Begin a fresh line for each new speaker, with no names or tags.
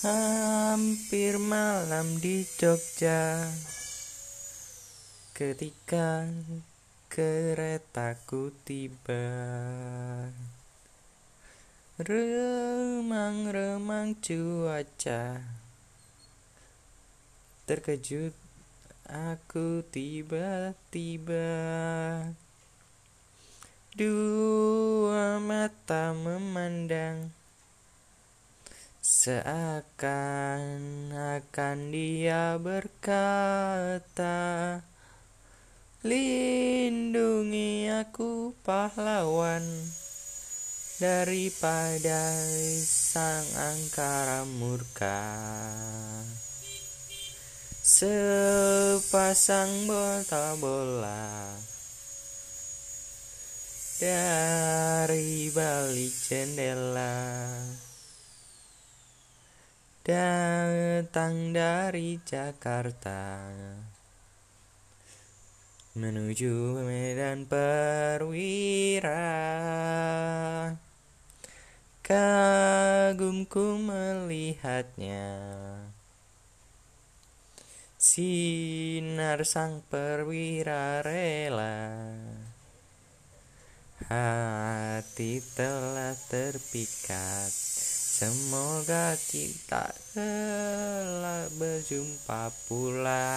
Hampir malam di Jogja. Ketika keretaku tiba Remang-remang cuaca Terkejut aku tiba-tiba Dua mata memandang Seakan-akan dia berkata Lindungi aku pahlawan Daripada sang angkara murka. Sepasang bola-bola Dari balik jendela Datang dari Jakarta. Menuju Medan Perwira. Kagumku melihatnya. Sinar sang perwira rela. Hati telah terpikat Semoga kita telah berjumpa pula